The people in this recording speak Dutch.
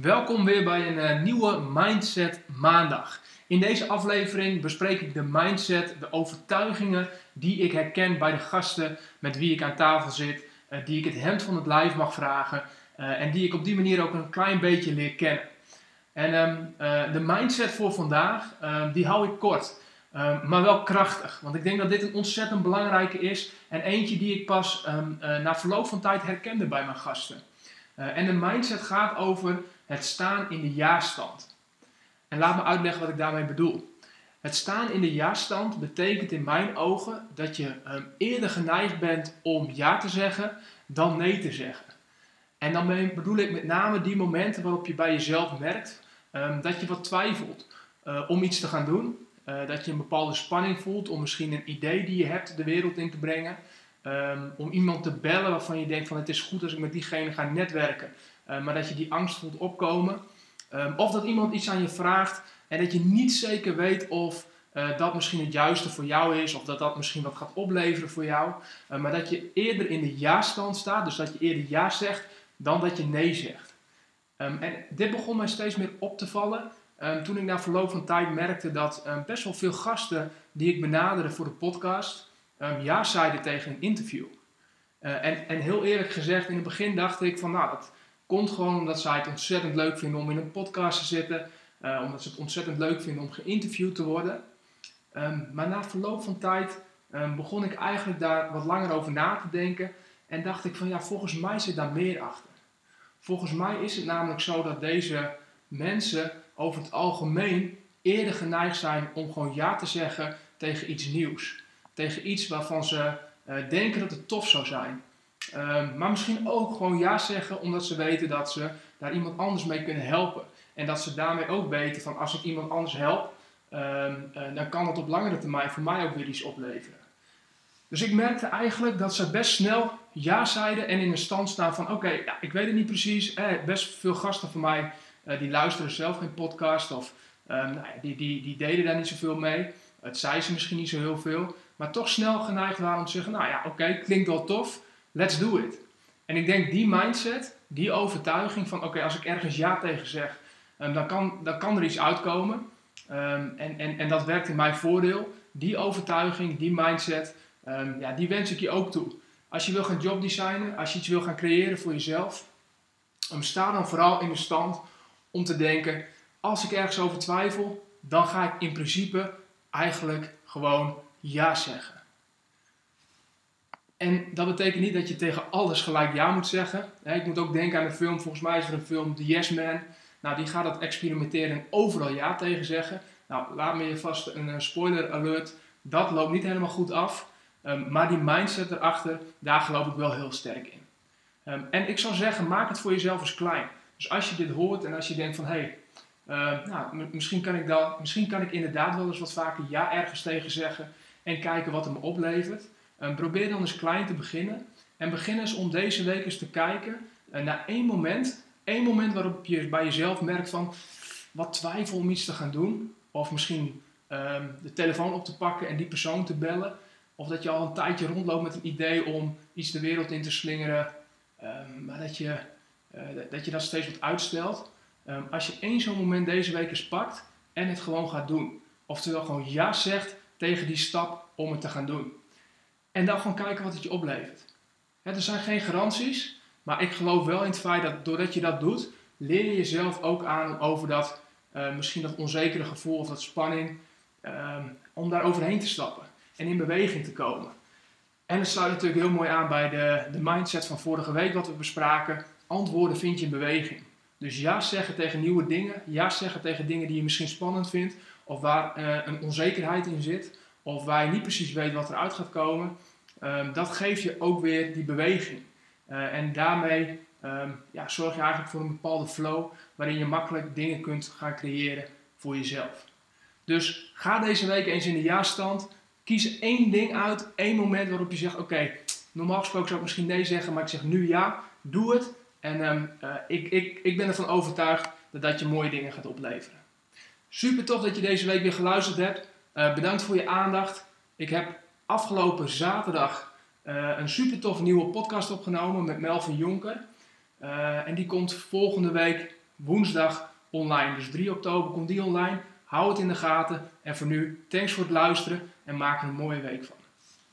Welkom weer bij een uh, nieuwe Mindset Maandag. In deze aflevering bespreek ik de mindset, de overtuigingen die ik herken bij de gasten met wie ik aan tafel zit, uh, die ik het hemd van het lijf mag vragen uh, en die ik op die manier ook een klein beetje leer kennen. En um, de mindset voor vandaag, ehm, die hou ik kort. Um, maar wel krachtig. Want ik denk dat dit een ontzettend belangrijke is. En eentje die ik pas na verloop van tijd herkende bij mijn gasten. Uh, en de mindset gaat over het staan in de ja-stand. En laat me uitleggen wat ik daarmee bedoel. Het staan in de ja-stand betekent in mijn ogen dat je um, eerder geneigd bent om ja te zeggen dan nee te zeggen. En dan bedoel ik met name die momenten waarop je bij jezelf merkt dat je wat twijfelt uh, om iets te gaan doen. Uh, dat je een bepaalde spanning voelt om misschien een idee die je hebt de wereld in te brengen. Um, om iemand te bellen waarvan je denkt van het is goed als ik met diegene ga netwerken. Uh, maar dat je die angst voelt opkomen. Um, of dat iemand iets aan je vraagt en dat je niet zeker weet of uh, dat misschien het juiste voor jou is. Of dat dat misschien wat gaat opleveren voor jou. maar dat je eerder in de ja-stand staat. Dus dat je eerder ja zegt dan dat je nee zegt. Um, en dit begon mij steeds meer op te vallen. Toen ik na verloop van tijd merkte dat best wel veel gasten die ik benaderde voor de podcast um, ja zeiden tegen een interview. Uh, en, en, heel eerlijk gezegd, in het begin dacht ik van nou, dat komt gewoon omdat zij het ontzettend leuk vinden om in een podcast te zitten. Uh, omdat ze het ontzettend leuk vinden om geïnterviewd te worden. maar na verloop van tijd begon ik eigenlijk daar wat langer over na te denken. En dacht ik van ja, volgens mij zit daar meer achter. Volgens mij is het namelijk zo dat deze mensen over het algemeen eerder geneigd zijn om gewoon ja te zeggen tegen iets nieuws. Tegen iets waarvan ze uh, denken dat het tof zou zijn. Uh, maar misschien ook gewoon ja zeggen omdat ze weten dat ze daar iemand anders mee kunnen helpen. En dat ze daarmee ook weten van als ik iemand anders help, uh, dan kan het op langere termijn voor mij ook weer iets opleveren. Dus ik merkte eigenlijk dat ze best snel ja zeiden en in een stand staan van oké, ja, ik weet het niet precies. Eh, best veel gasten van mij uh, die luisteren zelf geen podcast of um, nou die, die, die deden daar niet zoveel mee. Het zei ze misschien niet zo heel veel, maar toch snel geneigd waren om te zeggen: Nou ja, oké, klinkt wel tof, let's do it. En ik denk die mindset, die overtuiging van: Oké, als ik ergens ja tegen zeg, um, dan, kan, dan kan er iets uitkomen. Um, en, en, en dat werkt in mijn voordeel. Die overtuiging, die mindset, ja, die wens ik je ook toe. Als je wil gaan jobdesignen, als je iets wil gaan creëren voor jezelf, sta dan vooral in de stand om te denken, als ik ergens over twijfel, dan ga ik in principe eigenlijk gewoon ja zeggen. En dat betekent niet dat je tegen alles gelijk ja moet zeggen. Ik moet ook denken aan een film, volgens mij is er een film, The Yes Man. Nou, die gaat dat experimenteren en overal ja tegen zeggen. Nou, laat me je vast een spoiler alert. Dat loopt niet helemaal goed af. Um, maar die mindset erachter, daar geloof ik wel heel sterk in. Um, en ik zou zeggen, maak het voor jezelf eens klein. Dus als je dit hoort en als je denkt van hé, hey, uh, nou, misschien, kan ik dan, misschien kan ik inderdaad wel eens wat vaker ja ergens tegen zeggen en kijken wat het me oplevert. Uh, probeer dan eens klein te beginnen. En begin eens om deze week eens te kijken uh, naar één moment. één moment waarop je bij jezelf merkt van wat twijfel om iets te gaan doen. Of misschien ehm, de telefoon op te pakken en die persoon te bellen. Of dat je al een tijdje rondloopt met een idee om iets de wereld in te slingeren. Maar dat je uh, dat je dat steeds wat uitstelt. Um, als je één zo'n moment deze week eens pakt en het gewoon gaat doen. Oftewel gewoon ja zegt tegen die stap om het te gaan doen. En dan gewoon kijken wat het je oplevert. Er zijn geen garanties, maar ik geloof wel in het feit dat doordat je dat doet, leer je jezelf ook aan over dat, uh, misschien dat onzekere gevoel of dat spanning, um, om daar overheen te stappen en in beweging te komen. En het sluit natuurlijk heel mooi aan bij de, de mindset van vorige week wat we bespraken antwoorden vind je in beweging. Dus ja zeggen tegen nieuwe dingen, ja zeggen tegen dingen die je misschien spannend vindt, of waar uh, een onzekerheid in zit, of waar je niet precies weet wat eruit gaat komen. Um, dat geeft je ook weer die beweging. Uh, en daarmee um, ja, zorg je eigenlijk voor een bepaalde flow waarin je makkelijk dingen kunt gaan creëren voor jezelf. Dus ga deze week eens in de ja-stand. Kies één ding uit, één moment waarop je zegt: Oké, normaal gesproken zou ik misschien nee zeggen, maar ik zeg nu ja. Doe het en um, uh, ik, ik, ik ben ervan overtuigd dat dat je mooie dingen gaat opleveren. Super tof dat je deze week weer geluisterd hebt. Uh, bedankt voor je aandacht. Ik heb afgelopen zaterdag uh, een super tof nieuwe podcast opgenomen met Melvin Jonker. en die komt volgende week woensdag online. Dus 3 oktober komt die online. Hou het in de gaten. En voor nu, thanks voor het luisteren en maak er een mooie week van.